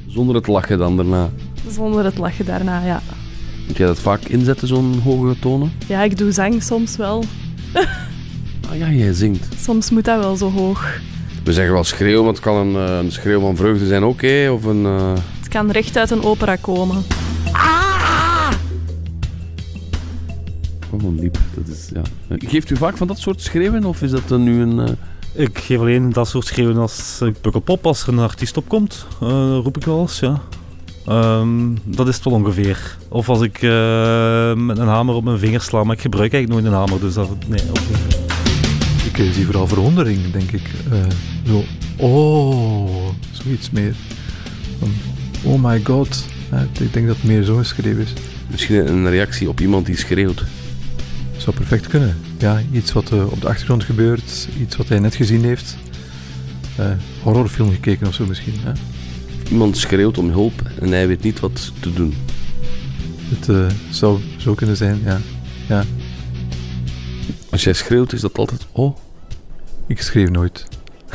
Zonder het lachen dan daarna? Zonder het lachen daarna, ja. Moet jij dat vaak inzetten, zo'n hoge tonen? Ja, ik doe zang soms wel. ah ja, jij zingt. Soms moet dat wel zo hoog. We zeggen wel schreeuw, want het kan een, een schreeuw van vreugde zijn ook, hè? Of een... Uh... Het kan recht uit een opera komen. Oh, diep. Dat is, ja. Geeft u vaak van dat soort schreeuwen, of is dat nu een... Uh... Ik geef alleen dat soort schreeuwen als ik pukkelpop, als er een artiest opkomt, uh, roep ik wel eens, ja. Um, dat is het wel ongeveer. Of als ik uh, met een hamer op mijn vinger sla, maar ik gebruik eigenlijk nooit een hamer, dus dat... Nee, ook niet. Ik zie vooral verwondering, denk ik. Uh, zo, oh, zoiets meer. Van, oh my god. ik denk dat het meer zo geschreven is. Misschien een reactie op iemand die schreeuwt. Zou perfect kunnen. Ja, iets wat op de achtergrond gebeurt, iets wat hij net gezien heeft. horrorfilm gekeken of zo misschien. Hè? Iemand schreeuwt om hulp en hij weet niet wat te doen. Het zou zo kunnen zijn, ja. ja. Als jij schreeuwt, is dat altijd oh? Ik schreeuw nooit.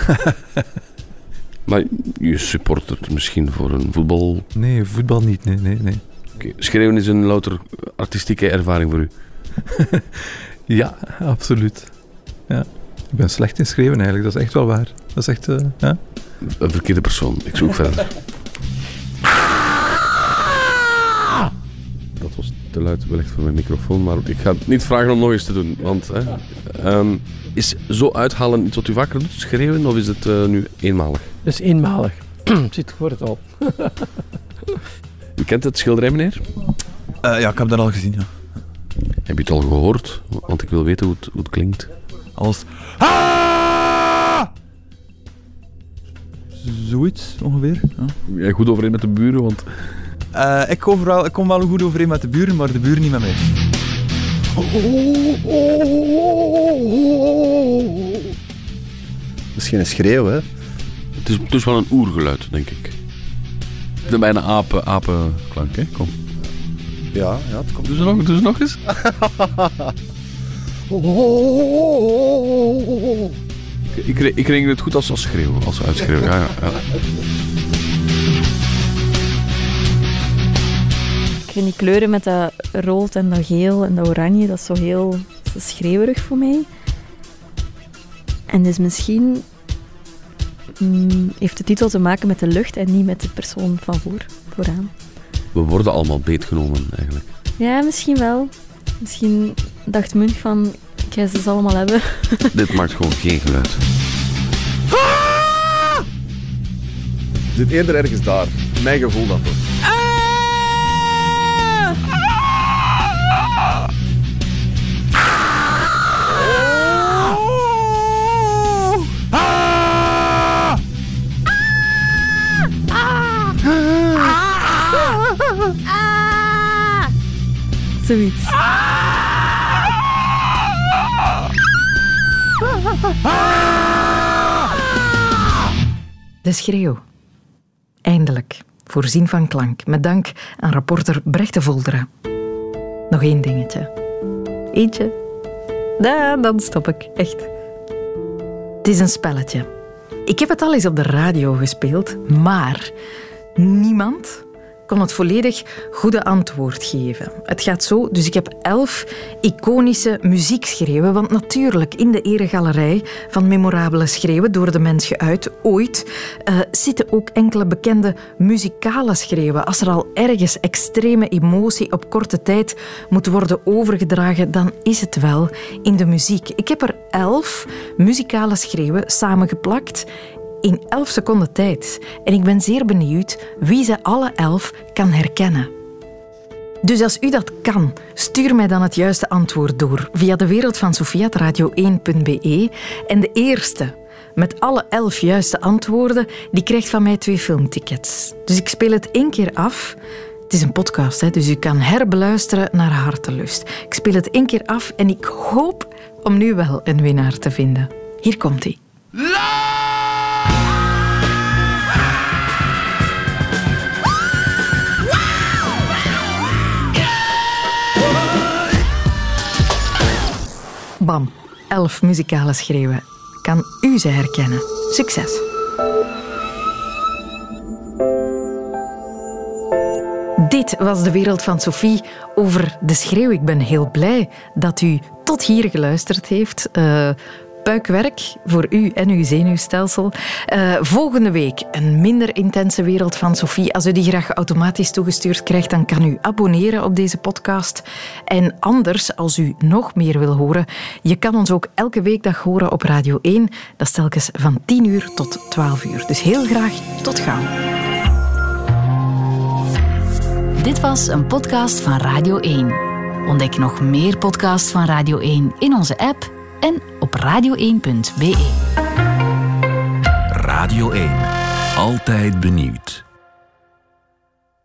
maar je supportert misschien voor een voetbal... Nee, voetbal niet, nee, nee, nee. Okay. Schreeuwen is een louter artistieke ervaring voor u? ja, absoluut. Ja. Ik ben slecht in schreeuwen eigenlijk, dat is echt wel waar. Dat is echt, uh, ja. Een verkeerde persoon. Ik zoek verder. Dat was te luid wellicht voor mijn microfoon, maar ik ga het niet vragen om nog eens te doen. Want hè, um, is zo uithalen iets wat u vaker doet, schreeuwen, of is het uh, nu eenmalig? Het is eenmalig. Zit voor het al. u kent het schilderij, meneer? Uh, ja, ik heb dat al gezien, ja. Heb je het al gehoord? Want ik wil weten hoe het, hoe het klinkt. Als... Ah! Zoiets ongeveer. Ja. Jij goed overeen met de buren, want... Uh, ik, overal, ik kom wel goed overeen met de buren, maar de buren niet met mij. Dat is geen schreeuw, hè? Het is, het is wel een oergeluid, denk ik. Het is bijna apen, apenklank, hè? Kom. Ja, ja, het komt. Doe ze nog, doe ze nog eens. ik, ik, ik ring het goed als, als schreeuwen, als uitschreeuwen. Ja, ja, ja. Vind die kleuren met dat rood en dat geel en dat oranje, dat is zo heel is schreeuwerig voor mij. En dus misschien mm, heeft de titel te maken met de lucht en niet met de persoon van voor, vooraan. We worden allemaal beetgenomen, eigenlijk. Ja, misschien wel. Misschien dacht Munch van, Ik ga ze allemaal hebben. Dit maakt gewoon geen geluid. Zit eerder ergens daar. Mijn gevoel dat toch. Zoiets. De schreeuw. Eindelijk. Voorzien van klank. Met dank aan rapporter Brechte Volderen. Nog één dingetje. Eentje. Ja, dan stop ik. Echt. Het is een spelletje. Ik heb het al eens op de radio gespeeld, maar niemand kon het volledig goede antwoord geven. Het gaat zo, dus ik heb elf iconische muziekschreeuwen, want natuurlijk in de eregalerij van memorabele schreeuwen door de mens geuit ooit uh, zitten ook enkele bekende muzikale schreeuwen. Als er al ergens extreme emotie op korte tijd moet worden overgedragen, dan is het wel in de muziek. Ik heb er elf muzikale schreeuwen samengeplakt in 11 seconden tijd. En ik ben zeer benieuwd wie ze alle elf kan herkennen. Dus als u dat kan, stuur mij dan het juiste antwoord door via de wereld van radio1.be. En de eerste met alle elf juiste antwoorden, die krijgt van mij twee filmtickets. Dus ik speel het één keer af. Het is een podcast, dus u kan herbeluisteren naar hartelust. Ik speel het één keer af en ik hoop om nu wel een winnaar te vinden. Hier komt hij. Bam, elf muzikale schreeuwen. Kan u ze herkennen? Succes! Dit was de wereld van Sophie over de schreeuw. Ik ben heel blij dat u tot hier geluisterd heeft. Uh, puikwerk voor u en uw zenuwstelsel. Uh, volgende week een minder intense wereld van Sophie. Als u die graag automatisch toegestuurd krijgt, dan kan u abonneren op deze podcast. En anders, als u nog meer wil horen, je kan ons ook elke weekdag horen op Radio 1. Dat is telkens van 10 uur tot 12 uur. Dus heel graag tot gauw. Dit was een podcast van Radio 1. Ontdek nog meer podcasts van Radio 1 in onze app en op radio1.be. Radio 1. Altijd benieuwd.